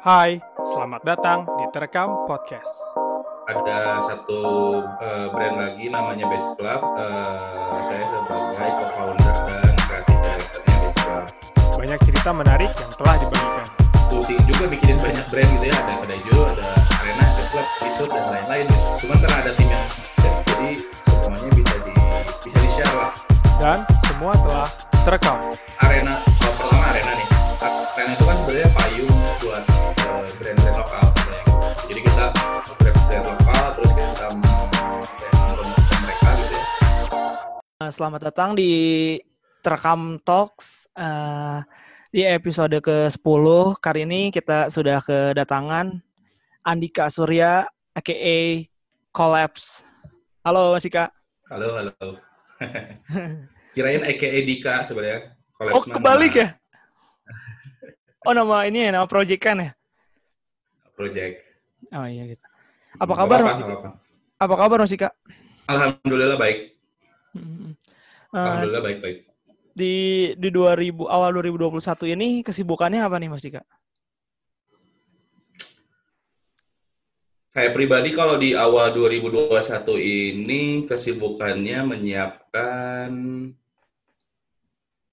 Hai, selamat datang di Terekam Podcast. Ada satu uh, brand lagi namanya Base Club. Uh, saya sebagai co-founder dan kreatif directornya Base Club. Banyak cerita menarik yang telah dibagikan. Pusing juga bikinin banyak brand gitu ya. Ada ada Jo, ada Arena, ada Club, Isut dan lain-lain. Cuman karena ada tim yang jadi semuanya bisa di bisa di share lah. Dan semua telah terekam. Arena, pertama Arena nih. Arena itu kan sebenarnya payung buat uh, brand-brand lokal. sebenarnya. Jadi kita brand-brand lokal terus kita mempromosikan mereka gitu ya. Eh, Selamat datang di Terekam Talks eh, di episode ke-10. Kali ini kita sudah kedatangan Andika Surya aka Collapse. Halo Mas Ika. Halo, halo. Kirain AKA Dika sebenarnya. Collapse Oh, kebalik nama ya? Oh, nama ini ya, nama project kan ya? Project. Oh iya gitu. Apa kabar, Mas? Apa kabar Mas Ika? Alhamdulillah baik. Hmm. Eh, Alhamdulillah baik-baik. di di 2000 awal 2021 ini kesibukannya apa nih Mas Dika? Saya pribadi kalau di awal 2021 ini kesibukannya menyiapkan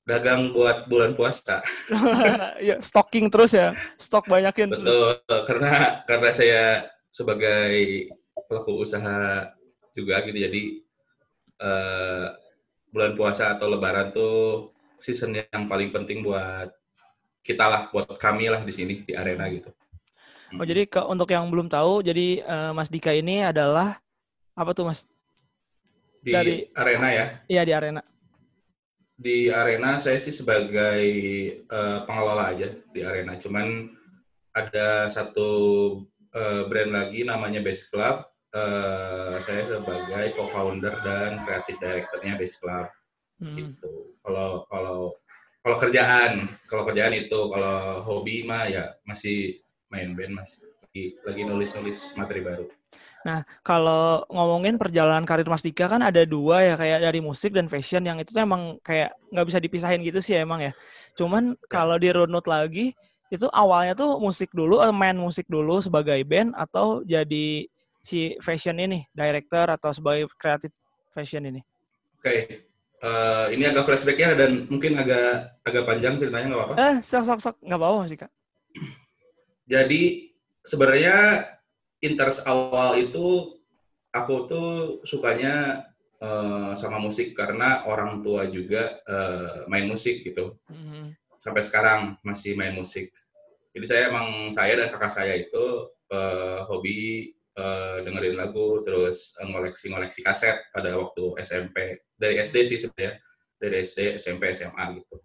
dagang buat bulan puasa. ya, stocking terus ya. Stok banyakin. terus. Betul, karena karena saya sebagai pelaku usaha juga gitu, jadi eh, bulan puasa atau lebaran tuh season yang paling penting buat kita lah, buat kami lah di sini di arena gitu. Oh jadi ke, untuk yang belum tahu, jadi eh, Mas Dika ini adalah apa tuh Mas? di dari- arena ya, Iya di arena. Di arena saya sih sebagai eh, pengelola aja di arena. Cuman ada satu eh, brand lagi namanya Base Club. Eh, saya sebagai co-founder dan kreatif directornya Base Club Hmm. gitu. Kalau kalau kalau kerjaan, kalau kerjaan itu, kalau hobi mah ya masih main band masih lagi, lagi nulis-nulis materi baru. Kalau ngomongin perjalanan karir Mas Dika kan ada dua ya kayak dari musik dan fashion yang itu tuh emang kayak nggak bisa dipisahin gitu sih emang ya. Cuman kalau dirunut lagi itu awalnya tuh musik dulu, eh, main musik dulu sebagai band atau jadi si fashion ini, director atau sebagai kreatif fashion ini. Oke, eh, ini agak flashback ya dan mungkin agak agak panjang ceritanya nggak apa-apa. Eh, sok sok sok nggak apa-apa Mas Dika. Jadi sebenarnya interest awal itu aku tuh sukanya eh, sama musik karena orang tua juga eh, main musik gitu. Hmm. Sampai sekarang masih main musik. Jadi saya emang saya dan kakak saya itu eh, hobi eh, dengerin lagu terus ngoleksi-ngoleksi kaset pada waktu SMP. Dari SD sih sebenarnya. Dari SD, SMP, SMA gitu.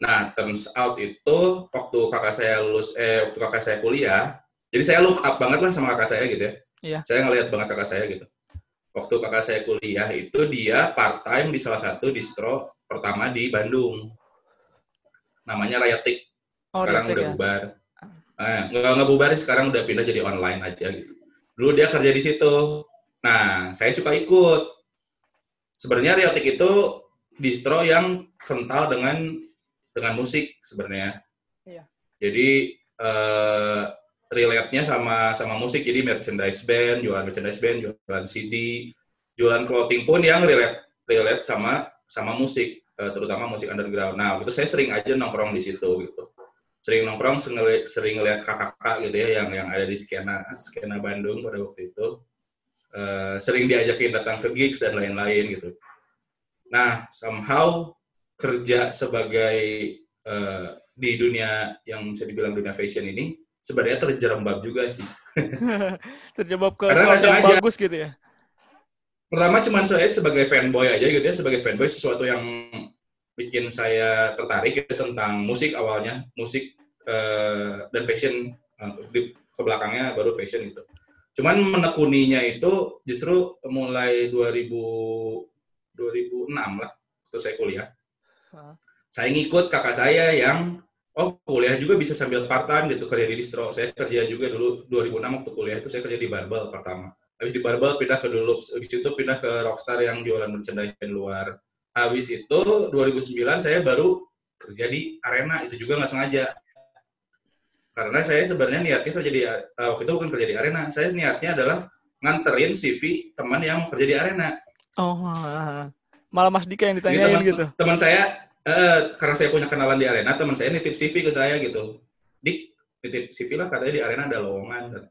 Nah, turns out itu waktu kakak saya lulus, eh waktu kakak saya kuliah, jadi saya look up banget lah sama kakak saya gitu ya. Iya. Saya ngelihat banget kakak saya gitu. Waktu kakak saya kuliah itu dia part time di salah satu distro pertama di Bandung. Namanya Rayatik. Oh, Sekarang udah ya. bubar. Eh, nggak nggak bubar sekarang udah pindah jadi online aja gitu. Dulu dia kerja di situ. Nah, saya suka ikut. Sebenarnya Rayatik itu distro yang kental dengan dengan musik sebenarnya. Iya. Jadi eh relate-nya sama sama musik jadi merchandise band, jualan merchandise band, jualan CD, jualan clothing pun yang relate relate sama sama musik, eh, terutama musik underground. Nah, itu saya sering aja nongkrong di situ gitu. Sering nongkrong, sering, sering ngeliat kakak-kakak gitu ya yang yang ada di skena skena Bandung pada waktu itu. Eh, sering diajakin datang ke gigs dan lain-lain gitu. Nah, somehow kerja sebagai eh, di dunia yang bisa dibilang dunia fashion ini sebenarnya terjerembab juga sih. Terjebak ke Karena yang bagus gitu ya. Pertama cuman saya sebagai fanboy aja gitu ya, sebagai fanboy sesuatu yang bikin saya tertarik gitu tentang musik awalnya, musik eh, dan fashion eh, di ke belakangnya baru fashion gitu. Cuman menekuninya itu justru mulai 2000 2006 lah waktu saya kuliah. Hah. Saya ngikut kakak saya yang oh kuliah juga bisa sambil part time gitu kerja di distro. Saya kerja juga dulu 2006 waktu kuliah itu saya kerja di Barbel pertama. Habis di Barbel pindah ke dulu, habis itu pindah ke Rockstar yang jualan merchandise di luar. Habis itu 2009 saya baru kerja di Arena itu juga nggak sengaja. karena saya sebenarnya niatnya kerja di uh, waktu itu bukan kerja di arena saya niatnya adalah nganterin CV teman yang kerja di arena Oh, malah Mas Dika yang ditanyain teman, gitu. teman saya karena saya punya kenalan di arena teman saya nitip CV ke saya gitu. Dik nitip CV lah katanya di arena ada lowongan.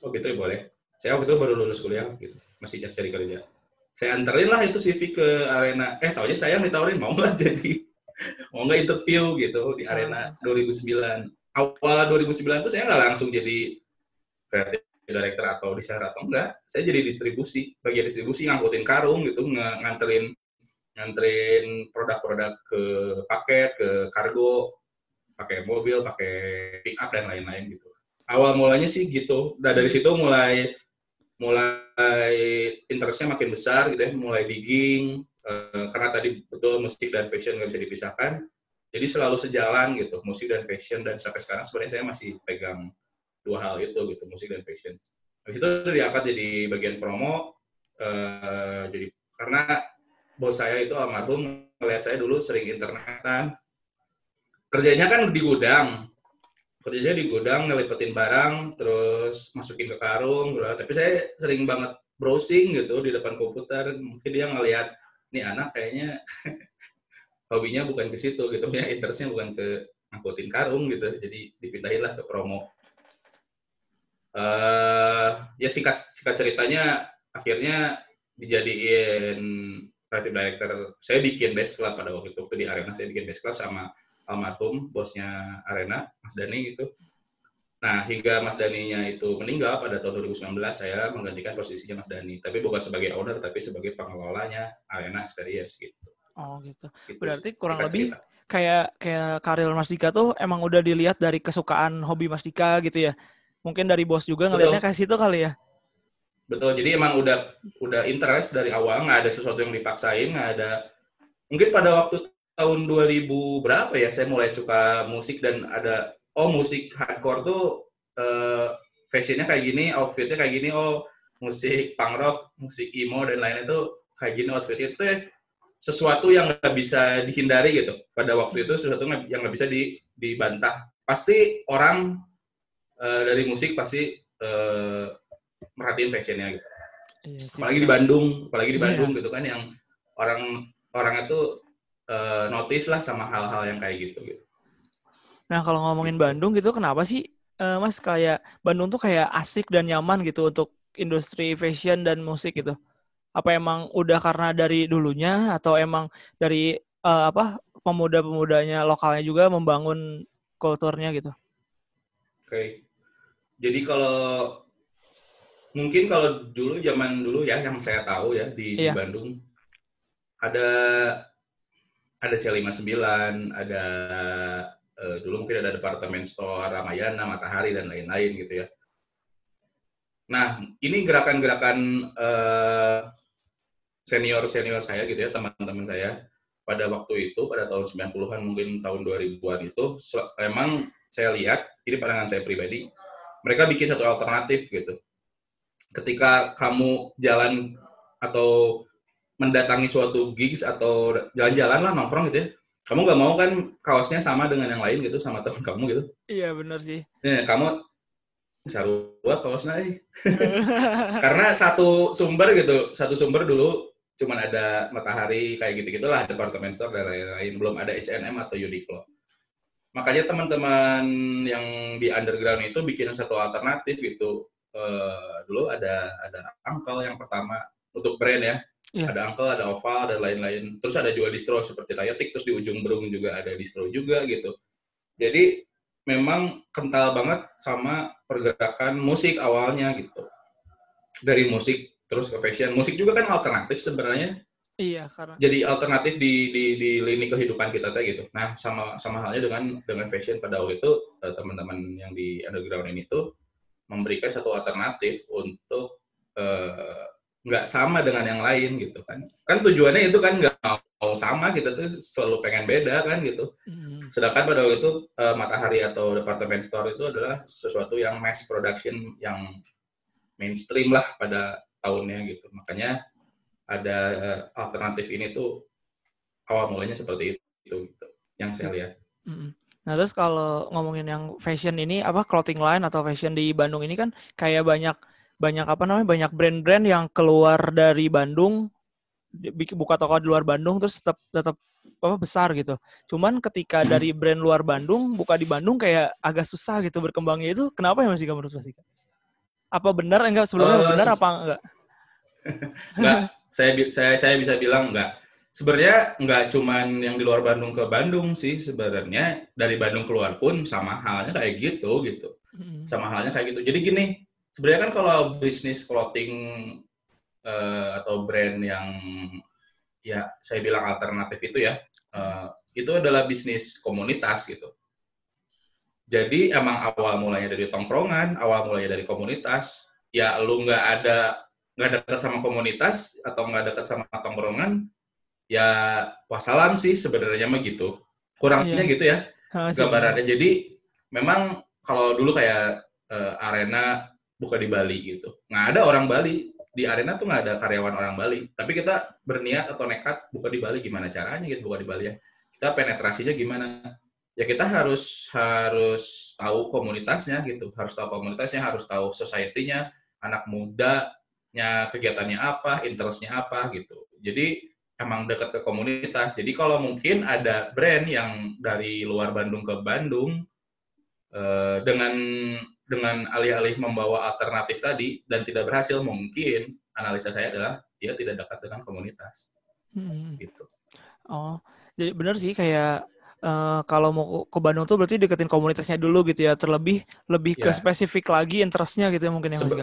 Oh gitu ya boleh. Saya waktu itu baru lulus kuliah gitu. Masih cari cari kerja. Saya anterin lah itu CV ke arena. Eh taunya saya yang ditawarin mau nggak jadi? Mau nggak interview gitu di arena 2009 awal 2009 itu saya nggak langsung jadi creative director atau desainer atau enggak, saya jadi distribusi, bagian distribusi ngangkutin karung gitu, ng nganterin nganterin produk-produk ke paket, ke kargo, pakai mobil, pakai pick up dan lain-lain gitu. Awal mulanya sih gitu. Nah dari situ mulai mulai interestnya makin besar gitu ya, mulai digging, uh, karena tadi betul musik dan fashion nggak bisa dipisahkan jadi selalu sejalan gitu musik dan fashion dan sampai sekarang sebenarnya saya masih pegang dua hal itu gitu musik dan fashion habis itu diangkat jadi bagian promo uh, jadi karena bos saya itu almarhum melihat saya dulu sering internetan. Kerjanya kan di gudang. Kerjanya di gudang ngelipetin barang terus masukin ke karung gitu. tapi saya sering banget browsing gitu di depan komputer. Mungkin dia ngelihat nih anak kayaknya hobinya bukan ke situ gitu ya interestnya bukan ke angkutin karung gitu. Jadi dipindahin lah ke promo. Uh, ya singkat singkat ceritanya akhirnya dijadiin creative director saya bikin base club pada waktu itu waktu di arena saya bikin base club sama almarhum bosnya arena Mas Dani gitu nah hingga Mas Daninya itu meninggal pada tahun 2019 saya menggantikan posisinya Mas Dani tapi bukan sebagai owner tapi sebagai pengelolanya arena experience gitu Oh gitu. gitu. Berarti kurang lebih kayak kayak karir Mas Dika tuh emang udah dilihat dari kesukaan hobi Mas Dika gitu ya. Mungkin dari bos juga ngelihatnya kayak situ kali ya. Betul. Jadi emang udah udah interest dari awal, nggak ada sesuatu yang dipaksain, nggak ada. Mungkin pada waktu tahun 2000 berapa ya saya mulai suka musik dan ada oh musik hardcore tuh uh, fashionnya kayak gini, outfitnya kayak gini, oh musik punk rock, musik emo dan lain-lain itu kayak gini outfitnya itu ya sesuatu yang nggak bisa dihindari gitu pada waktu itu sesuatu yang nggak bisa di, dibantah pasti orang uh, dari musik pasti uh, merhatiin fashionnya gitu iya apalagi di Bandung apalagi di iya. Bandung gitu kan yang orang orang itu uh, notice lah sama hal-hal yang kayak gitu gitu nah kalau ngomongin Bandung gitu kenapa sih uh, mas kayak Bandung tuh kayak asik dan nyaman gitu untuk industri fashion dan musik gitu apa emang udah karena dari dulunya atau emang dari uh, apa pemuda-pemudanya lokalnya juga membangun kulturnya gitu? Oke. Okay. Jadi kalau mungkin kalau dulu zaman dulu ya yang saya tahu ya di, iya. di Bandung ada ada C59, ada uh, dulu mungkin ada departemen store Ramayana, Matahari dan lain-lain gitu ya. Nah, ini gerakan-gerakan uh, senior-senior saya gitu ya, teman-teman saya, pada waktu itu, pada tahun 90-an, mungkin tahun 2000-an itu, emang saya lihat, ini pandangan saya pribadi, mereka bikin satu alternatif gitu. Ketika kamu jalan atau mendatangi suatu gigs atau jalan-jalan lah nongkrong gitu ya, kamu nggak mau kan kaosnya sama dengan yang lain gitu sama teman kamu gitu? Iya benar sih. Ya, kamu sarua kaosnya eh. Karena satu sumber gitu, satu sumber dulu cuman ada Matahari kayak gitu-gitulah departemen store dan lain-lain belum ada H&M atau Uniqlo makanya teman-teman yang di underground itu bikin satu alternatif gitu uh, dulu ada ada Uncle yang pertama untuk brand ya yeah. ada Uncle ada Oval dan lain-lain terus ada juga distro seperti Rayotik terus di ujung Berung juga ada distro juga gitu jadi memang kental banget sama pergerakan musik awalnya gitu dari musik terus ke fashion. Musik juga kan alternatif sebenarnya. Iya, karena jadi alternatif di di di lini kehidupan kita teh gitu. Nah, sama sama halnya dengan dengan fashion pada waktu itu eh, teman-teman yang di underground ini tuh memberikan satu alternatif untuk uh, nggak sama dengan yang lain gitu kan. Kan tujuannya itu kan nggak mau sama kita tuh selalu pengen beda kan gitu. Mm. Sedangkan pada waktu itu uh, Matahari atau department store itu adalah sesuatu yang mass production yang mainstream lah pada tahunnya gitu. Makanya ada uh, alternatif ini tuh awal mulanya seperti itu gitu yang saya lihat. Nah, terus kalau ngomongin yang fashion ini apa clothing line atau fashion di Bandung ini kan kayak banyak banyak apa namanya banyak brand-brand yang keluar dari Bandung buka toko di luar Bandung terus tetap tetap apa besar gitu. Cuman ketika dari brand luar Bandung buka di Bandung kayak agak susah gitu berkembangnya itu kenapa ya Mas Ika menurut Mas? Apa benar enggak sebelumnya uh, benar apa enggak? enggak, saya saya saya bisa bilang enggak sebenarnya nggak cuman yang di luar Bandung ke Bandung sih sebenarnya. Dari Bandung keluar pun sama halnya kayak gitu gitu. Hmm. sama halnya kayak gitu. Jadi gini sebenarnya kan kalau bisnis clothing uh, atau brand yang ya saya bilang alternatif itu ya uh, itu adalah bisnis komunitas gitu. Jadi emang awal mulanya dari tongkrongan awal mulanya dari komunitas ya lu nggak ada nggak dekat sama komunitas atau nggak dekat sama tongkrongan ya wassalam sih sebenarnya mah gitu. Kurangnya iya. gitu ya gambarannya. Jadi memang kalau dulu kayak uh, arena buka di Bali gitu, nggak ada orang Bali di arena tuh nggak ada karyawan orang Bali. Tapi kita berniat atau nekat buka di Bali gimana caranya gitu buka di Bali ya. Kita penetrasinya gimana? Ya kita harus harus tahu komunitasnya gitu, harus tahu komunitasnya, harus tahu society-nya, anak mudanya kegiatannya apa, interestnya apa gitu. Jadi emang dekat ke komunitas. Jadi kalau mungkin ada brand yang dari luar Bandung ke Bandung uh, dengan dengan alih-alih membawa alternatif tadi dan tidak berhasil, mungkin analisa saya adalah dia tidak dekat dengan komunitas. Hmm. Gitu. Oh, jadi benar sih kayak uh, kalau mau ke Bandung tuh berarti deketin komunitasnya dulu gitu ya. Terlebih lebih ya. ke spesifik lagi interestnya gitu ya mungkin ya. Sebe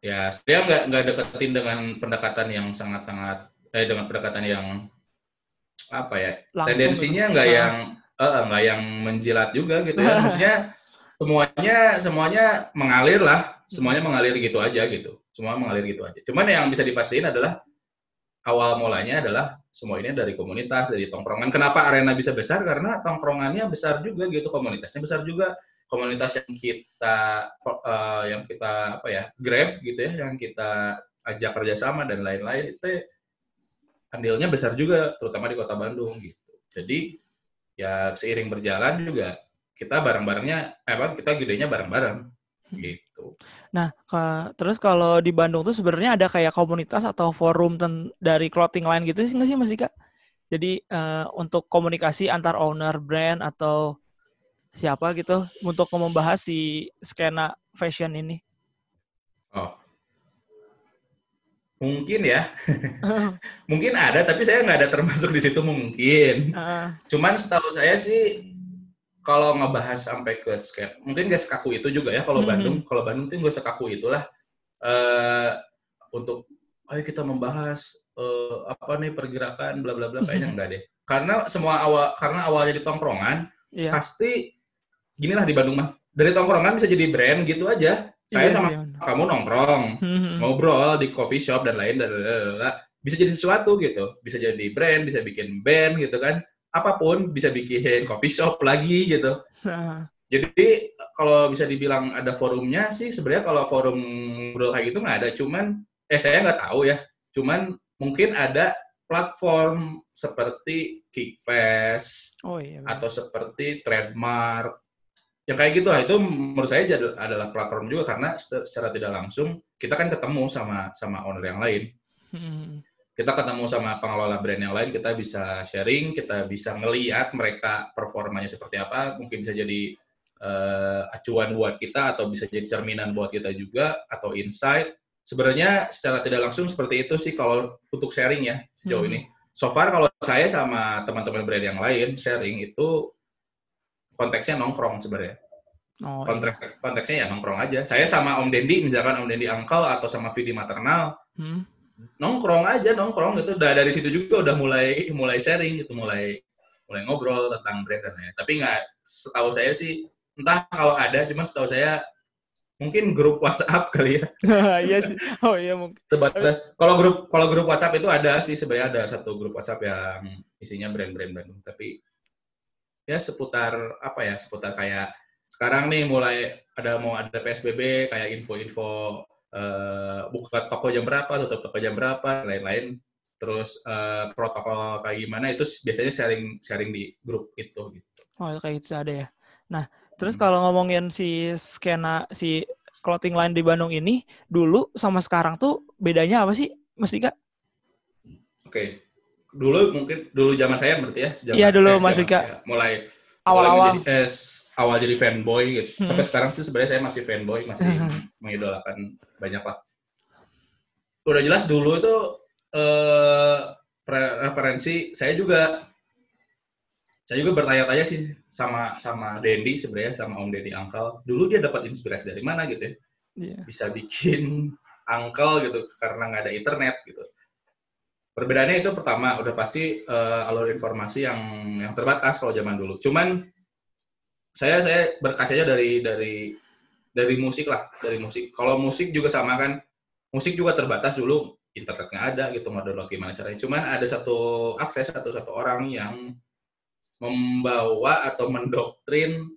ya, saya nggak nggak deketin dengan pendekatan yang sangat-sangat eh dengan pendekatan yang apa ya Langsung tendensinya nggak yang eh, nggak uh, yang menjilat juga gitu ya. Maksudnya semuanya semuanya mengalir lah. Semuanya mengalir gitu aja gitu. Semua mengalir gitu aja. Cuman yang bisa dipastiin adalah awal mulanya adalah semua ini dari komunitas dari tongkrongan. Kenapa arena bisa besar? Karena tongkrongannya besar juga gitu komunitasnya besar juga. Komunitas yang kita uh, yang kita apa ya grab gitu ya yang kita ajak kerjasama dan lain-lain itu andilnya besar juga, terutama di kota Bandung gitu. Jadi ya seiring berjalan juga kita bareng-barengnya, eh, apa kita gedenya bareng-bareng gitu. Nah, ke, terus kalau di Bandung tuh sebenarnya ada kayak komunitas atau forum ten, dari clothing line gitu sih nggak sih Mas Ika? Jadi uh, untuk komunikasi antar owner brand atau siapa gitu untuk membahas si skena fashion ini. Oh, Mungkin ya. mungkin ada, tapi saya nggak ada termasuk di situ mungkin. Uh. Cuman setahu saya sih kalau ngebahas sampai ke skate, mungkin gak sekaku itu juga ya kalau mm -hmm. Bandung. Kalau Bandung tuh gak sekaku itulah uh, untuk ayo kita membahas uh, apa nih pergerakan bla bla bla kayaknya enggak deh. Karena semua awal karena awalnya di tongkrongan yeah. pasti gini lah di Bandung mah. Dari tongkrongan bisa jadi brand gitu aja saya iya, sama iya. kamu nongkrong, hmm. ngobrol di coffee shop dan lain dan bisa jadi sesuatu gitu. Bisa jadi brand, bisa bikin band gitu kan. Apa pun bisa bikin coffee shop lagi gitu. Jadi kalau bisa dibilang ada forumnya sih sebenarnya kalau forum ngobrol kayak gitu nggak ada. Cuman eh saya nggak tahu ya. Cuman mungkin ada platform seperti Kickfest oh, iya, atau seperti Trademark yang kayak gitu lah itu menurut saya adalah platform juga karena secara tidak langsung kita kan ketemu sama sama owner yang lain hmm. kita ketemu sama pengelola brand yang lain kita bisa sharing kita bisa ngeliat mereka performanya seperti apa mungkin bisa jadi uh, acuan buat kita atau bisa jadi cerminan buat kita juga atau insight sebenarnya secara tidak langsung seperti itu sih kalau untuk sharing ya sejauh hmm. ini so far kalau saya sama teman-teman brand yang lain sharing itu konteksnya nongkrong sebenarnya. Oh, Konteks, iya. konteksnya ya nongkrong aja. Saya sama Om Dendi, misalkan Om Dendi Angkel atau sama Vidi Maternal, hmm. nongkrong aja nongkrong itu. Udah dari situ juga udah mulai mulai sharing gitu, mulai mulai ngobrol tentang brand dan lain. Tapi nggak, setahu saya sih, entah kalau ada, cuma setahu saya mungkin grup WhatsApp kali ya. Iya sih. Oh iya mungkin. Sebab kalau grup kalau grup WhatsApp itu ada sih sebenarnya ada satu grup WhatsApp yang isinya brand-brand Bandung. Tapi ya seputar apa ya seputar kayak sekarang nih mulai ada mau ada PSBB kayak info-info uh, buka toko jam berapa tutup toko jam berapa lain-lain terus uh, protokol kayak gimana itu biasanya sharing sharing di grup itu gitu oh kayak gitu ada ya Terus Hmm. kalau ngomongin si skena si clothing line di Bandung ini dulu sama sekarang tuh bedanya apa sih, Mas Dika? Oke. Dulu mungkin dulu zaman saya berarti ya. Zaman, Iya, dulu, Mas saya. Mulai Awal-awal. menjadi- eh, awal jadi fanboy gitu. Hmm. Sampai sekarang sih sebenarnya saya masih fanboy, masih mengidolakan banyak lah. Udah jelas dulu itu eh referensi saya juga saya juga bertanya-tanya sih sama sama Dendi sebenarnya sama Om Dendi Angkal. Dulu dia dapat inspirasi dari mana gitu ya? Iya. bisa bikin angkel gitu karena nggak ada internet gitu. Perbedaannya itu pertama udah pasti eh, alur informasi yang yang terbatas kalau zaman dulu. Cuman saya saya berkaca aja dari dari dari musik lah, dari musik. Kalau musik juga sama kan, musik juga terbatas dulu internet nggak ada gitu download gimana caranya. Cuman ada satu akses satu satu orang yang membawa atau mendoktrin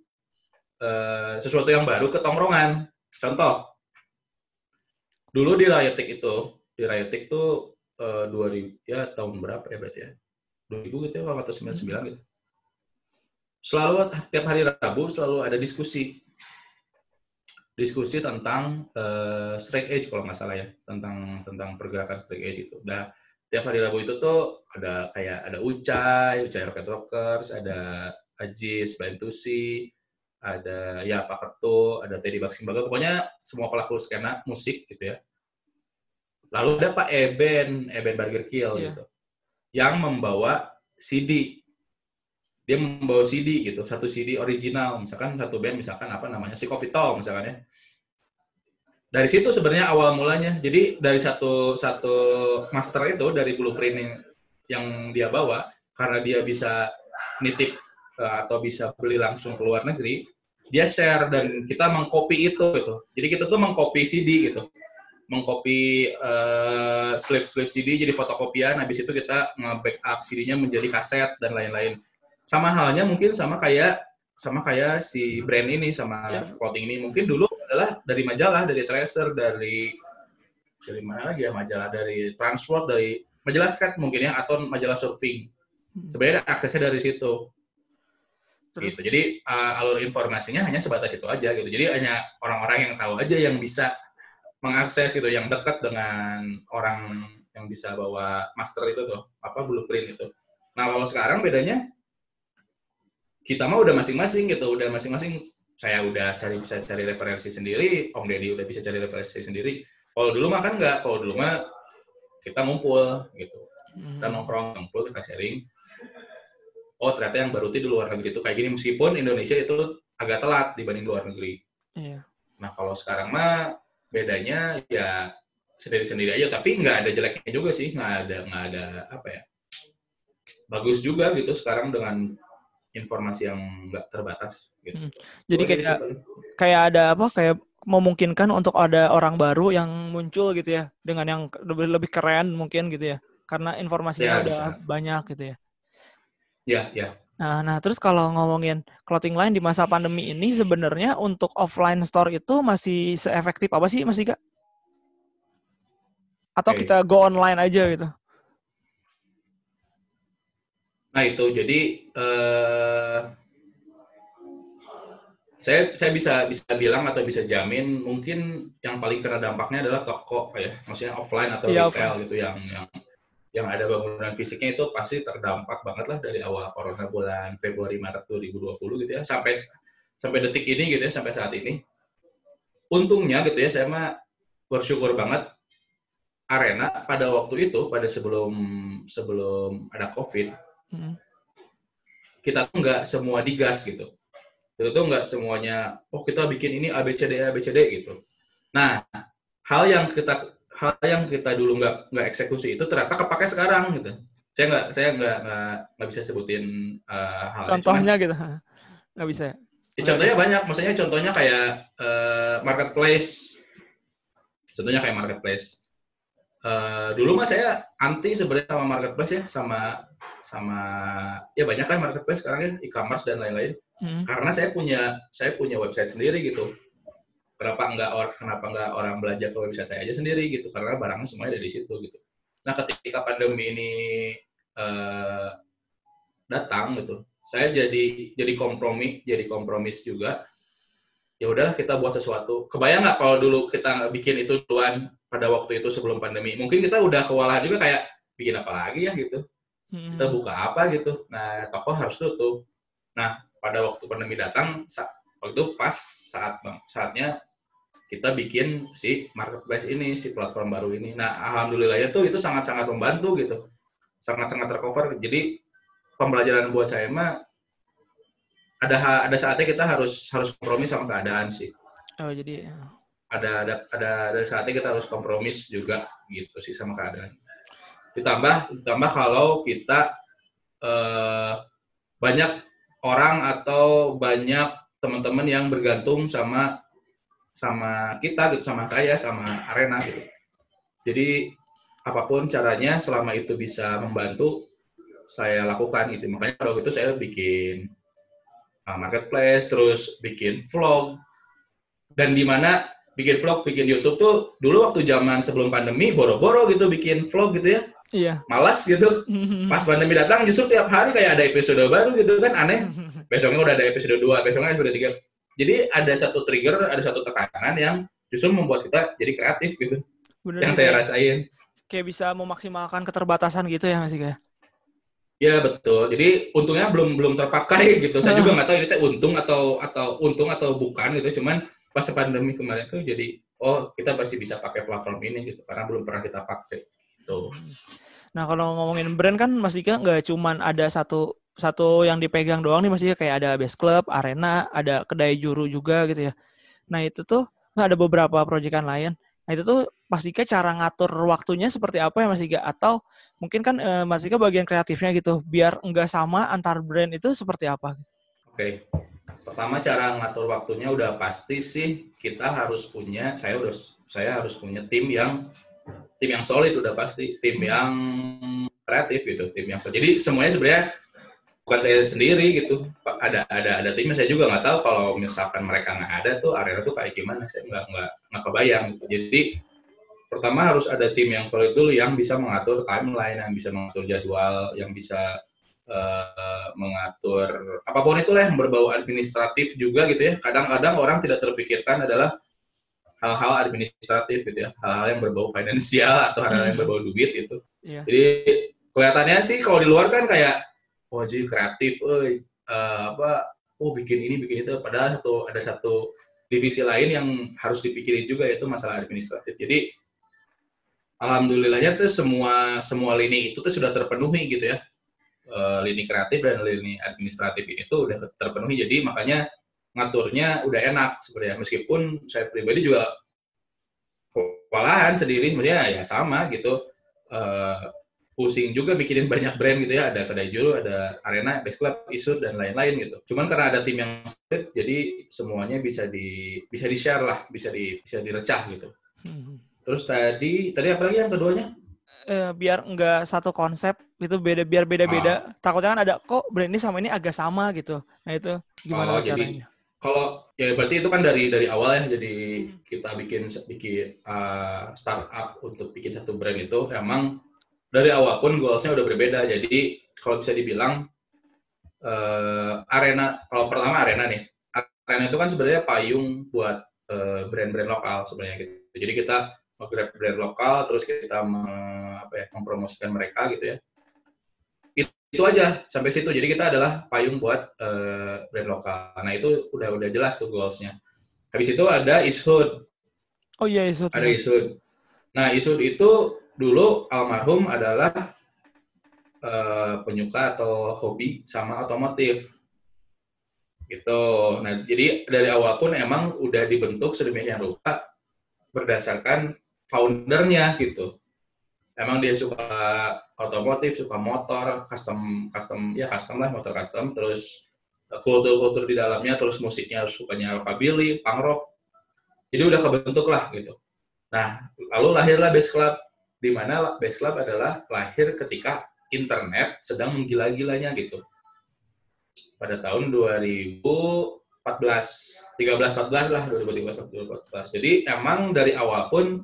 eh, sesuatu yang baru ke tongkrongan. Contoh, dulu di Rayotik itu, di Rayotik tuh eh, 2000 ya tahun berapa ya berarti ya? 2000 gitu ya kalau atau 99 gitu. Selalu tiap hari Rabu selalu ada diskusi. Diskusi tentang eh, strike age kalau nggak salah ya, tentang tentang pergerakan strike age itu. Nah, tiap hari Rabu itu tuh ada kayak ada Ucai, Ucai Rocket Rockers, ada Ajis, Bantusi, ada ya Pak Ketu, ada Teddy Baxing Bagal, pokoknya semua pelaku skena musik gitu ya. Lalu ada Pak Eben, Eben Burger Kill Iya. gitu, yang membawa CD. Dia membawa CD gitu, satu CD original, misalkan satu band, misalkan apa namanya, si Coffee Talk misalkan ya. Dari situ sebenarnya awal mulanya. Jadi dari satu satu master itu dari blueprint yang, yang dia bawa, karena dia bisa nitip eh, atau bisa beli langsung ke luar negeri, dia share dan kita mengcopy itu gitu. Jadi kita tuh mengcopy CD gitu. Mengcopy eh, slave-slave CD jadi fotokopian, habis itu kita nge-backup CD-nya menjadi kaset dan lain-lain. Sama halnya mungkin sama kayak sama kayak si brand ini sama Ya. clothing ini mungkin dulu adalah dari majalah, dari Tracer, dari dari mana lagi ya majalah dari Transport, dari majalah skate mungkin ya atau majalah surfing. Hmm. Sebenarnya aksesnya dari situ Terus gitu. Jadi uh, alur informasinya hanya sebatas itu aja gitu. Jadi hanya orang-orang yang tahu aja yang bisa mengakses gitu, yang dekat dengan orang yang bisa bawa master itu tuh, apa blueprint itu. Nah kalau sekarang bedanya kita mah udah masing-masing gitu, udah masing-masing. Saya udah cari bisa cari referensi sendiri, Om Deddy udah bisa cari referensi sendiri. Kalau dulu mah kan nggak, kalau dulu mah kita ngumpul gitu hmm, kita nongkrong ngumpul kita sharing oh ternyata yang baru di luar negeri itu kayak gini meskipun Indonesia itu agak telat dibanding luar negeri iya. nah kalau sekarang mah bedanya ya sendiri-sendiri aja tapi nggak ada jeleknya juga sih nggak ada nggak ada apa ya bagus juga gitu sekarang dengan informasi yang nggak terbatas gitu. Hmm. Jadi Pokoknya kayak kayak ada apa kayak memungkinkan untuk ada orang baru yang muncul gitu ya dengan yang lebih lebih keren mungkin gitu ya karena informasinya Ya, udah bisa. banyak gitu ya. ya ya Nah, nah terus kalau ngomongin clothing line di masa pandemi ini sebenarnya untuk offline store itu masih seefektif apa sih Mas Dika? Atau Oke. kita go online aja gitu? Nah itu jadi eh, saya saya bisa bisa bilang atau bisa jamin mungkin yang paling kena dampaknya adalah toko ya, maksudnya offline atau Iya, retail gitu yang yang yang ada bangunan fisiknya itu pasti terdampak banget lah dari awal corona bulan Februari Maret 2020 gitu ya sampai sampai detik ini gitu ya sampai saat ini. Untungnya gitu ya saya mah bersyukur banget arena pada waktu itu pada sebelum sebelum ada covid Hmm. kita tuh nggak semua digas gitu. Itu tuh nggak semuanya, oh kita bikin ini ABCD ABCD gitu. Nah, hal yang kita hal yang kita dulu nggak nggak eksekusi itu ternyata kepake sekarang gitu. Saya nggak saya nggak nggak bisa sebutin uh, hal Contohnya gitu. Nggak bisa ya? Ya, contohnya banyak, maksudnya contohnya kayak eh, marketplace. Contohnya kayak marketplace. Eh, dulu mah saya anti sebenarnya sama marketplace ya, sama sama ya banyak kan marketplace sekarang ya, e-commerce dan lain-lain. Hmm. Karena saya punya saya punya website sendiri gitu. Kenapa enggak orang kenapa enggak orang belajar ke website saya aja sendiri gitu? Karena barangnya semuanya dari situ gitu. Nah, ketika pandemi ini eh, datang gitu, saya jadi jadi kompromi, jadi kompromis juga. Ya udahlah kita buat sesuatu. Kebayang nggak kalau dulu kita bikin itu duluan pada waktu itu sebelum pandemi? Mungkin kita udah kewalahan juga kayak bikin apa lagi ya gitu. Hmm. Kita buka apa gitu. Nah, toko harus tutup. Nah, pada waktu pandemi datang, waktu itu pas saat saatnya kita bikin si marketplace ini, si platform baru ini. Nah, alhamdulillahnya tuh itu sangat-sangat membantu gitu. Sangat-sangat tercover. Jadi pembelajaran buat saya mah ada ada saatnya kita harus harus kompromi sama keadaan sih. Oh jadi Ada ada ada ada saatnya kita harus kompromis juga gitu sih sama keadaan. Ditambah ditambah kalau kita eh, banyak orang atau banyak teman-teman yang bergantung sama sama kita gitu sama saya sama arena gitu. Jadi apa pun caranya selama itu bisa membantu saya lakukan gitu. Makanya waktu itu saya bikin uh, marketplace, terus bikin vlog, dan di mana bikin vlog, bikin YouTube tuh dulu waktu zaman sebelum pandemi boro-boro gitu bikin vlog gitu ya, iya. malas gitu. Pas pandemi datang justru tiap hari kayak ada episode baru gitu kan aneh. Besoknya udah ada episode 2, besoknya episode 3. Jadi ada satu trigger, ada satu tekanan yang justru membuat kita jadi kreatif gitu. Bener yang saya rasain. Kayak bisa memaksimalkan keterbatasan gitu ya masih kayak. Ya betul. Jadi untungnya belum belum terpakai gitu. Saya juga nggak tahu ini teh untung atau atau untung atau bukan gitu. Cuman pas pandemi kemarin tuh jadi oh kita pasti bisa pakai platform ini gitu karena belum pernah kita pakai. Gitu. Nah kalau ngomongin brand kan Mas Dika nggak cuman ada satu satu yang dipegang doang nih Mas Dika kayak ada base club, arena, ada kedai juru juga gitu ya. Nah itu tuh nggak ada beberapa proyekan lain. Nah itu tuh Mas Dika cara ngatur waktunya seperti apa ya Mas Dika? Atau mungkin kan eh, Mas Dika bagian kreatifnya gitu, biar nggak sama antar brand itu seperti apa? Oke. Pertama cara ngatur waktunya udah pasti sih kita harus punya saya udah saya harus punya tim yang tim yang solid udah pasti, tim yang kreatif gitu, tim yang solid. Jadi semuanya sebenarnya bukan saya sendiri gitu. Ada ada ada timnya saya juga nggak tahu kalau misalkan mereka nggak ada tuh arena tuh kayak gimana saya nggak nggak nggak kebayang gitu. Jadi pertama harus ada tim yang solid dulu yang bisa mengatur timeline, yang bisa mengatur jadwal, yang bisa eh, mengatur apa pun itulah yang berbau administratif juga gitu ya. Kadang-kadang orang tidak terpikirkan adalah hal-hal administratif gitu ya, hal-hal yang berbau finansial atau hal-hal yang berbau duit gitu. Iya. Jadi kelihatannya sih kalau di luar kan kayak wah jadi kreatif, eh apa, oh bikin ini bikin itu. Padahal satu ada satu divisi lain yang harus dipikirin juga yaitu masalah administratif. Jadi alhamdulillahnya tuh semua semua lini itu tuh sudah terpenuhi gitu ya. Eh, lini kreatif dan lini administratif ini tuh udah terpenuhi. Jadi makanya ngaturnya udah enak sebenarnya. Meskipun saya pribadi juga kewalahan sendiri, sebenarnya ya sama gitu. Eh, pusing juga mikirin banyak brand gitu ya. Ada kedai juru, ada arena, base club, isur dan lain-lain gitu. Cuman karena ada tim yang solid, jadi semuanya bisa di bisa di share lah, bisa di bisa direcah gitu. Mhm. Terus tadi tadi apa lagi yang keduanya? Eh, biar nggak satu konsep itu beda biar beda-beda. Takutnya kan ada kok brand ini sama ini agak sama gitu. Nah itu gimana Oh, jadi caranya? kalau ya berarti itu kan dari dari awal ya jadi kita bikin bikin uh, startup untuk bikin satu brand itu emang dari awal pun goalsnya udah berbeda jadi kalau bisa dibilang uh, arena kalau pertama arena nih arena itu kan sebenarnya payung buat uh, brand-brand lokal sebenarnya gitu jadi kita nge-grab brand lokal terus kita me- apa ya, mempromosikan mereka gitu ya itu aja sampai situ. Jadi kita adalah payung buat eh, brand lokal. Nah itu udah udah jelas tuh goalsnya. Habis itu ada Ishud, Oh iya, Isut. ada Ishud. Nah Ishud itu dulu almarhum adalah eh, penyuka atau hobi sama otomotif. Gitu. Nah jadi dari awal pun emang udah dibentuk sedemikian rupa berdasarkan foundernya gitu emang dia suka otomotif, suka motor, custom, custom, ya custom lah, motor custom, terus eh, kultur-kultur di dalamnya, terus musiknya sukanya rockabilly, punk rock, jadi udah kebentuk lah gitu. Nah, lalu lahirlah Base Club, di mana Base Club adalah lahir ketika internet sedang menggila-gilanya gitu. Pada tahun 2014, 13-14 lah, 2013-2014. Jadi emang dari awal pun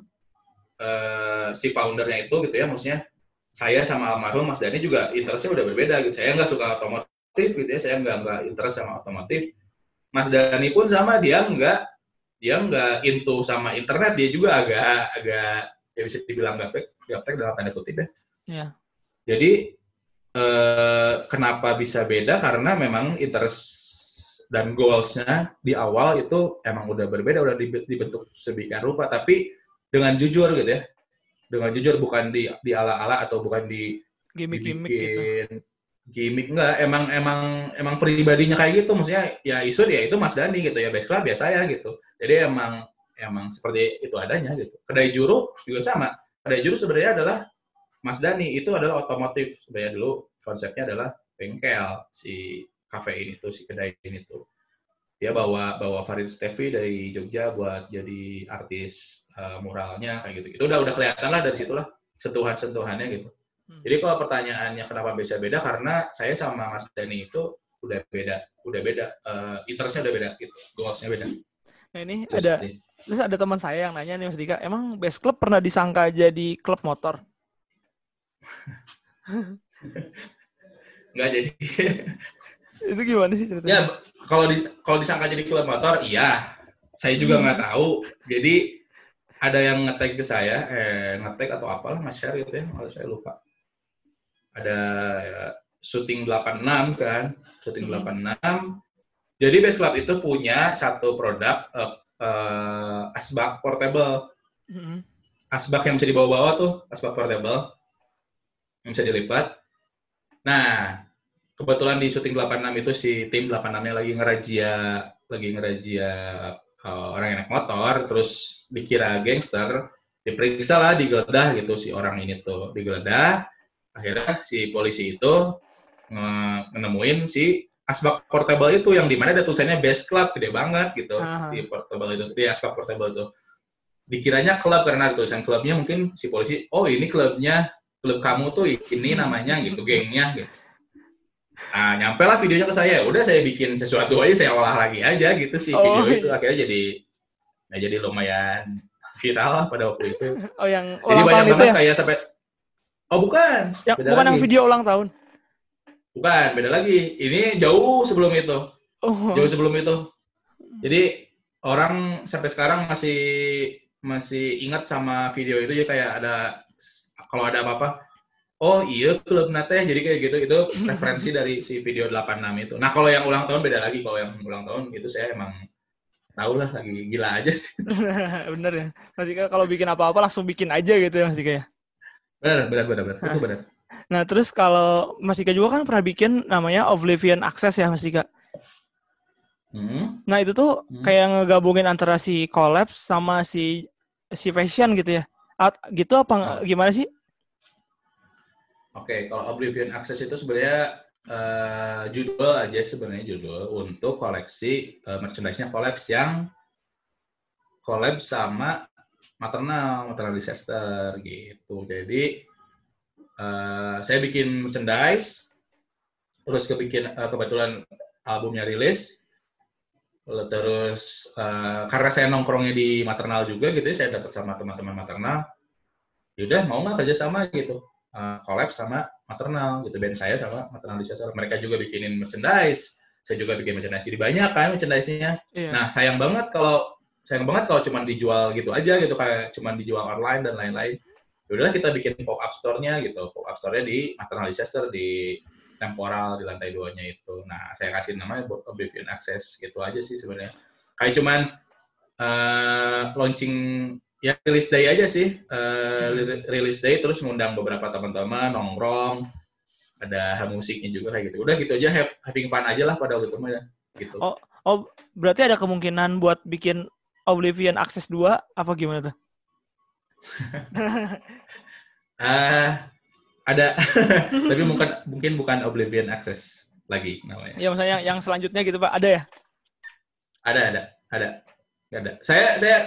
eh, si foundernya itu gitu ya, maksudnya saya sama almarhum Mas Dani juga interestnya udah berbeda gitu. Saya nggak suka otomotif gitu ya, saya nggak nggak interest sama otomotif. Mas Dani pun sama dia nggak dia nggak into sama internet, dia juga agak agak ya bisa dibilang gaptek, gaptek dalam tanda kutip ya. Iya. Jadi eh, kenapa bisa beda? Karena memang interest dan goals-nya di awal itu emang udah berbeda, udah dibe- dibentuk sedemikian rupa. Tapi dengan jujur gitu ya, dengan jujur bukan di di ala-ala atau bukan di Gimik-gimik gitu. dibikin gimmick enggak emang emang emang pribadinya kayak gitu maksudnya ya isu ya itu Mas Dani gitu ya best club ya saya gitu jadi emang emang seperti itu adanya gitu. Kedai juru juga sama. Kedai juru sebenarnya adalah Mas Dani itu adalah otomotif. Sebenarnya dulu konsepnya adalah bengkel si kafe ini tuh si kedai ini tuh. Dia bawa bawa Farid Stevi dari Jogja buat jadi artis eh, muralnya kayak gitu itu udah udah kelihatan lah dari situlah sentuhan sentuhannya gitu. Hmm. jadi kalau pertanyaannya kenapa bisa beda? Karena saya sama Mas Dani itu udah beda udah beda uh, interestnya udah beda gitu goalsnya beda. Nah ini Terus ada. Terus ada teman saya yang nanya nih Mas Dika, emang best club pernah disangka jadi klub motor? nggak jadi Itu gimana sih ceritanya? ya kalau di kalau disangka jadi klub motor iya saya juga Hmm. nggak tahu jadi ada yang ngetek ke saya eh ngetek atau apalah mas share gitu ya kalau saya lupa ada ya, syuting 86 kan syuting Hmm. 86 jadi base club itu punya satu produk eh, eh, asbak portable Mm-mm. asbak yang bisa dibawa-bawa tuh, asbak portable yang bisa dilipat. Nah, kebetulan di syuting 86 itu si tim 86-nya lagi ngerajia lagi ngerajia uh, orang yang naik motor, terus dikira gangster, diperiksa lah, digeledah gitu si orang ini tuh, digeledah. Akhirnya si polisi itu nge- nemuin si asbak portable itu yang di mana ada tulisannya best club gede banget gitu Aha. di portable itu, di asbak portable itu dikiranya klub karena ada tulisan klubnya mungkin si polisi oh ini klubnya klub kamu tuh ini namanya gitu gengnya gitu nah nyampe lah videonya ke saya udah saya bikin sesuatu aja saya olah lagi aja gitu sih Oh, video itu iya. akhirnya jadi nah jadi lumayan viral lah pada waktu itu Oh yang jadi banyak banget ya? kayak sampai oh bukan Yang, bukan yang lagi. video ulang tahun. Bukan beda lagi ini jauh sebelum itu Oh. jauh sebelum itu. Jadi orang sampai sekarang masih masih ingat sama video itu ya kayak ada kalau ada apa-apa oh iya klub nate jadi kayak gitu itu referensi dari si video 86 itu. Nah, kalau yang ulang tahun beda lagi. Kalau yang ulang tahun itu saya emang tahu lah lagi gila aja sih. Bener ya. Mas Dika kalau bikin apa-apa langsung bikin aja gitu ya Mas Dika ya. Benar, benar, benar, benar. Itu benar. Nah terus kalau Mas Dika juga kan pernah bikin namanya Oblivion Access ya Mas Dika. Hmm. Nah itu tuh Hmm. kayak ngegabungin antara si collapse sama si si fashion gitu ya. At, gitu apa Oh. gimana sih? Oke, kalau Oblivion Access itu sebenarnya eh, judul aja sebenarnya judul untuk koleksi eh, merchandise-nya collabs yang collab sama maternal, maternal disaster gitu. Jadi eh, saya bikin merchandise, terus kebikin eh, kebetulan albumnya rilis, terus eh, karena saya nongkrongnya di maternal juga gitu, ya, saya dekat sama teman-teman maternal. Yaudah mau nggak kerja sama gitu. Uh, collab sama maternal gitu band saya sama maternal disaster mereka juga bikinin merchandise saya juga bikin merchandise. Jadi banyak kan merchandise-nya. Iya. nah sayang banget kalau sayang banget kalau cuma dijual gitu aja gitu kayak cuma dijual online dan lain-lain Udahlah kita bikin pop up store-nya gitu. Pop up store-nya di maternal disaster di temporal di lantai duanya itu. Nah saya kasih namanya Oblivion Access gitu aja sih sebenarnya. Kayak cuman eh, launching ya release day aja sih. Li- release day terus ngundang beberapa teman-teman nongkrong ada musiknya juga kayak gitu. Udah gitu aja have, having fun aja lah pada waktu itu ya gitu. Oh. Oh berarti ada kemungkinan buat bikin Oblivion Access 2 apa gimana tuh? Ah, ada. Tapi mungkin mungkin bukan Oblivion Access lagi namanya. Ya misalnya yang selanjutnya gitu Pak. Ada ya? ada ada. Ada. Ada. Saya saya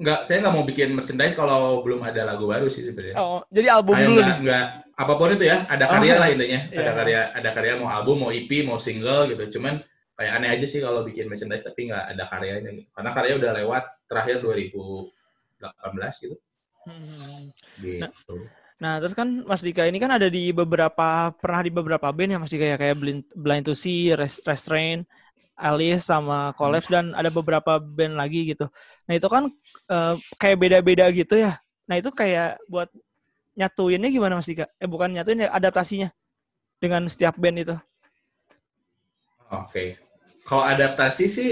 nggak saya nggak mau bikin merchandise kalau belum ada lagu baru sih sebenarnya. Oh jadi album Kayak dulu nggak, nggak apa pun itu ya. Ada Oh, karya lah intinya. Ada iya. karya ada karya mau album mau EP mau single gitu. Cuman kayak aneh aja sih kalau bikin merchandise tapi nggak ada karyanya. Karena karya udah lewat terakhir 2018 gitu Hmm. gitu Nah, terus kan Mas Dika ini kan ada di beberapa pernah di beberapa band ya Mas Dika ya kayak Blind, Blind to See, Res- Restrain, Alice sama Collapse dan ada beberapa band lagi gitu. Nah, itu kan eh, kayak beda-beda gitu ya. Nah, itu kayak buat nyatuinnya gimana Mas Dika? Eh bukan nyatuin ya adaptasinya dengan setiap band itu. Oke. Kalau adaptasi sih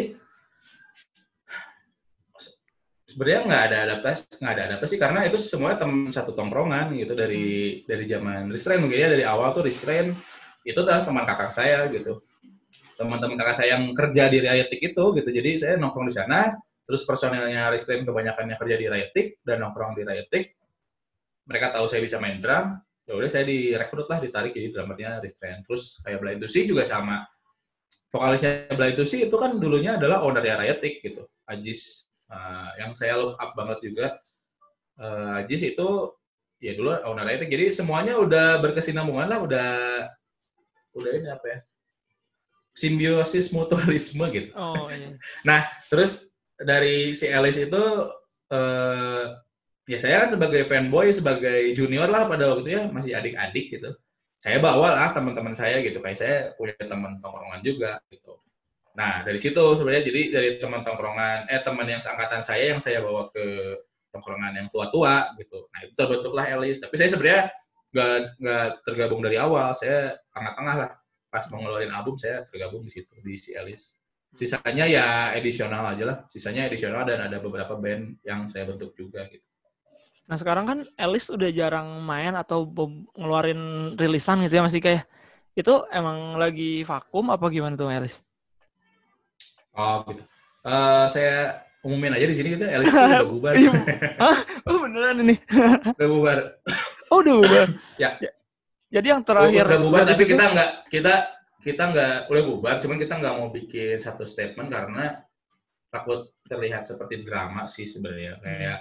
sebenarnya nggak ada adaptasi nggak ada adaptasi karena itu semuanya tem satu tongkrongan gitu dari dari zaman restrain mungkin ya dari awal tuh restrain itu dah teman kakak saya gitu. Teman-teman kakak saya yang kerja di Riatik itu gitu. Jadi saya nongkrong di sana terus personelnya restrain kebanyakannya kerja di Riatik dan nongkrong di Riatik mereka tahu saya bisa main drum ya udah saya direkrut lah ditarik jadi drummernya restrain terus kayak Blind See juga sama. Vokalisnya Blind See itu kan dulunya adalah ownernya Riatik gitu Ajis Uh, yang saya look up banget juga uh, Ajis itu ya dulu owner itu jadi semuanya udah berkesinambungan lah udah udah ini apa ya simbiosis mutualisme gitu. Oh iya. nah terus dari si Alice itu uh, ya saya kan sebagai fanboy sebagai junior lah pada waktu itu ya masih adik-adik gitu. Saya bawa lah teman-teman saya gitu kayak saya punya teman tongkrongan juga gitu Nah, dari situ sebenarnya jadi dari teman tongkrongan, eh teman yang seangkatan saya yang saya bawa ke tongkrongan yang tua-tua gitu. Nah, itu terbentuklah Elis. Tapi saya sebenarnya nggak tergabung dari awal. Saya tengah-tengah lah. Pas mau ngeluarin album, saya tergabung di situ, di si Elis. Sisanya ya edisional aja lah. Sisanya edisional dan ada beberapa band yang saya bentuk juga gitu. Nah, sekarang kan Alice udah jarang main atau ngeluarin rilisan gitu ya Mas Dika ya. Itu emang lagi vakum apa gimana tuh Alice? Oh gitu. Uh, saya umumin aja di sini gitu, Alice itu udah bubar. Hah? Oh beneran ini? udah bubar. Oh udah bubar. ya. Jadi yang terakhir. Udah bubar tapi kita nggak kita kita nggak udah bubar, cuman kita nggak mau bikin satu statement karena takut terlihat seperti drama sih sebenarnya kayak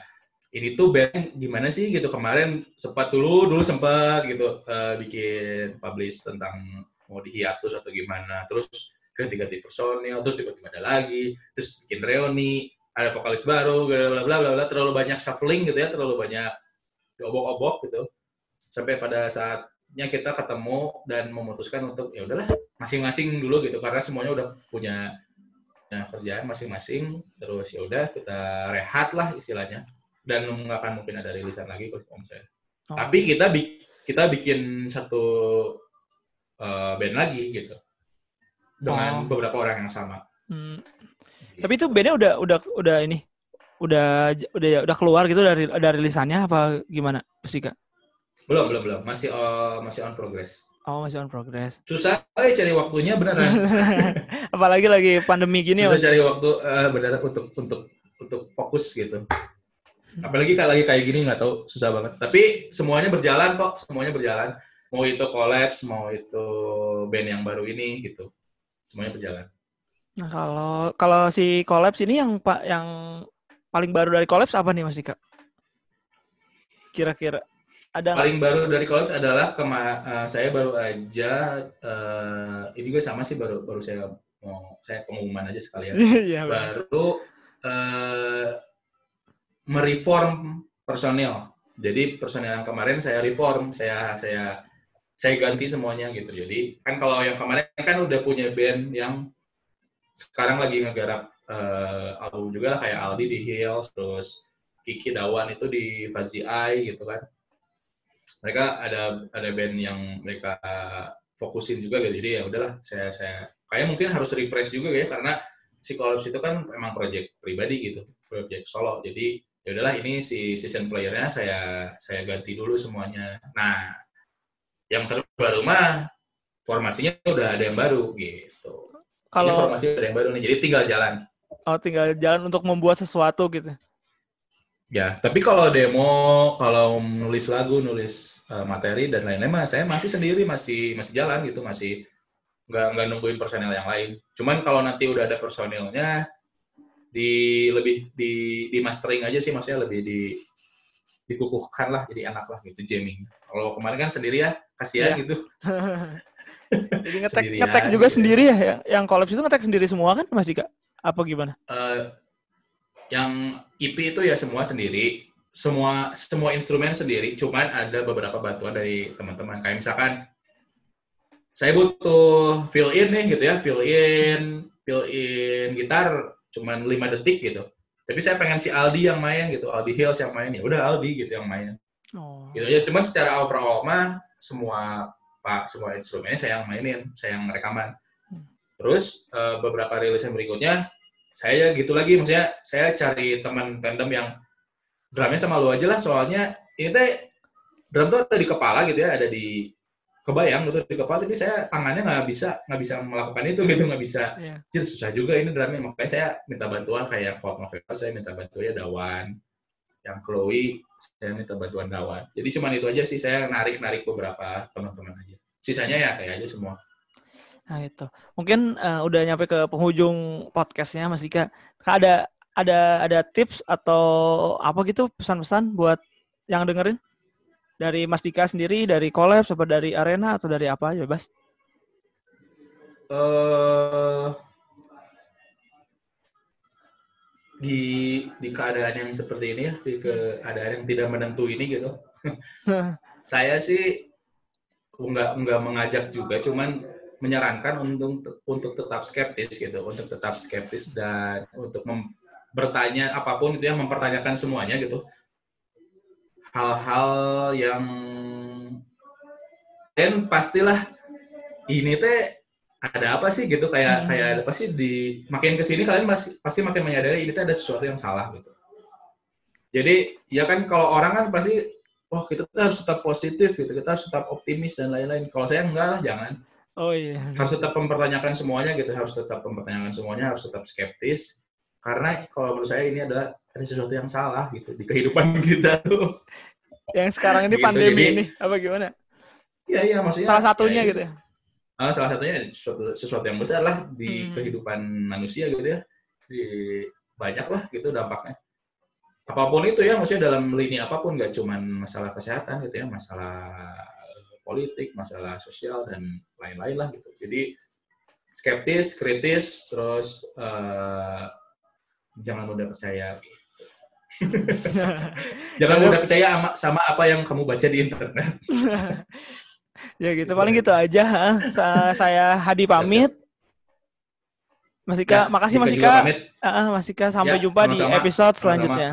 ini tuh band gimana sih gitu kemarin sempat dulu dulu sempat gitu uh, bikin publish tentang mau dihiatus atau gimana terus ganti-ganti personil, terus tiba-tiba ada lagi, terus bikin reuni, ada vokalis baru, bla bla bla bla, terlalu banyak shuffling gitu ya, terlalu banyak diobok-obok gitu. Sampai pada saatnya kita ketemu dan memutuskan untuk ya udahlah masing-masing dulu gitu karena semuanya udah punya ya, kerjaan masing-masing, terus ya udah kita rehat lah istilahnya dan nggak akan mungkin ada rilisan lagi kalau om saya. Oh. Tapi kita kita bikin satu uh, band lagi gitu dengan oh. beberapa orang yang sama. Hmm. Gitu. Tapi itu bandnya udah udah udah ini udah udah udah keluar gitu dari dari rilisannya apa gimana, Sika? Belum belum belum masih uh, masih on progress. Oh masih on progress. Susah eh, cari waktunya beneran. Apalagi lagi pandemi gini. Susah cari waktu uh, beneran untuk untuk untuk fokus gitu. Apalagi kalau lagi kayak gini nggak tahu susah banget. Tapi semuanya berjalan kok, semuanya berjalan. Mau itu collapse, mau itu band yang baru ini gitu semuanya berjalan. Nah kalau kalau si Collapse ini yang pak yang paling baru dari Collapse apa nih Mas Dika? Kira-kira ada paling baru dari Collapse adalah kema uh, saya baru aja uh, ini juga sama sih baru baru saya mau saya pengumuman aja sekalian ya, baru uh, mereform personil jadi personil yang kemarin saya reform saya saya saya ganti semuanya gitu. Jadi kan kalau yang kemarin kan udah punya band yang sekarang lagi ngegarap uh, album juga lah kayak Aldi di Hills, terus Kiki Dawan itu di Fazi Eye gitu kan. Mereka ada ada band yang mereka fokusin juga gitu. Jadi ya udahlah saya saya kayak mungkin harus refresh juga ya karena si Collapse itu kan emang project pribadi gitu, project solo. Jadi ya udahlah ini si season playernya saya saya ganti dulu semuanya. Nah, yang terbaru mah formasinya udah ada yang baru gitu. Kalau Ini formasi udah ada yang baru nih, jadi tinggal jalan. Oh, tinggal jalan untuk membuat sesuatu gitu. Ya, tapi kalau demo, kalau nulis lagu, nulis uh, materi dan lain-lain mah saya masih sendiri, masih masih jalan gitu, masih nggak nggak nungguin personel yang lain. Cuman kalau nanti udah ada personelnya, di lebih di di mastering aja sih maksudnya lebih di dikukuhkan lah jadi enak lah gitu jamming. Kalau kemarin kan sendiri ya kasihan yeah. gitu. jadi ngetek ngetek juga gitu. sendiri ya, ya. Yang kolaps itu ngetek sendiri semua kan Mas Dika? Apa gimana? Uh, yang IP itu ya semua sendiri. semua semua instrumen sendiri, cuman ada beberapa bantuan dari teman-teman. Kayak misalkan saya butuh fill in nih gitu ya, fill in fill in gitar cuman 5 detik gitu. Tapi saya pengen si Aldi yang main gitu, Aldi Hills yang main ya udah Aldi gitu yang main. Oh. Gitu ya. Cuman secara overall mah semua pak semua instrumennya saya yang mainin, saya yang rekaman. Terus uh, beberapa rilis yang berikutnya saya gitu lagi, maksudnya saya cari teman tandem yang drumnya sama lu aja lah, soalnya ini teh drum tuh ada di kepala gitu ya, ada di kebayang gitu di kepala, tapi saya tangannya nggak bisa nggak bisa melakukan itu gitu, nggak bisa. Jadi susah juga ini drumnya, makanya saya minta bantuan kayak Cold November, saya minta bantuannya Dawan, yang Chloe saya minta bantuan Dawan. Jadi cuman itu aja sih, saya narik-narik beberapa teman-teman aja. Sisanya ya saya aja semua. Nah itu mungkin uh, udah nyampe ke penghujung podcastnya Mas Dika. Ada ada ada tips atau apa gitu pesan-pesan buat yang dengerin dari Mas Dika sendiri, dari Collab, apa dari Arena atau dari apa aja, Bas? Uh, di di keadaan yang seperti ini ya, di keadaan yang tidak menentu ini gitu. saya sih nggak nggak mengajak juga, cuman menyarankan untuk untuk tetap skeptis gitu, untuk tetap skeptis dan untuk mem, bertanya apa pun itu yang mempertanyakan semuanya gitu. Hal-hal yang dan pastilah ini teh ada apa sih gitu kayak hmm. kayak apa sih di makin ke sini kalian masih pasti makin menyadari ini ada sesuatu yang salah gitu. Jadi ya kan kalau orang kan pasti wah oh, kita harus tetap positif gitu, kita harus tetap optimis dan lain-lain. Kalau saya enggak lah jangan Oh iya. Harus tetap mempertanyakan semuanya gitu, harus tetap mempertanyakan semuanya, harus tetap skeptis. Karena kalau menurut saya ini adalah ada sesuatu yang salah gitu di kehidupan kita tuh. Yang sekarang ini gitu, pandemi jadi, ini apa gimana? Iya iya maksudnya. Salah satunya ya, gitu ya. Uh, salah satunya sesuatu, sesuatu yang besar lah di hmm. kehidupan manusia gitu ya. Di banyak lah gitu dampaknya. Apa pun itu ya, maksudnya dalam lini apa pun, nggak cuma masalah kesehatan gitu ya, masalah politik, masalah sosial dan lain-lain lah gitu. Jadi skeptis, kritis, terus uh, jangan mudah percaya. Gitu. jangan mudah percaya sama, sama apa yang kamu baca di internet. ya gitu, paling gitu aja. Saya Hadi pamit. Mas Ika, ya, makasih Mas Ika. Uh, Mas Ika, sampai ya, jumpa sama -sama. di episode selanjutnya.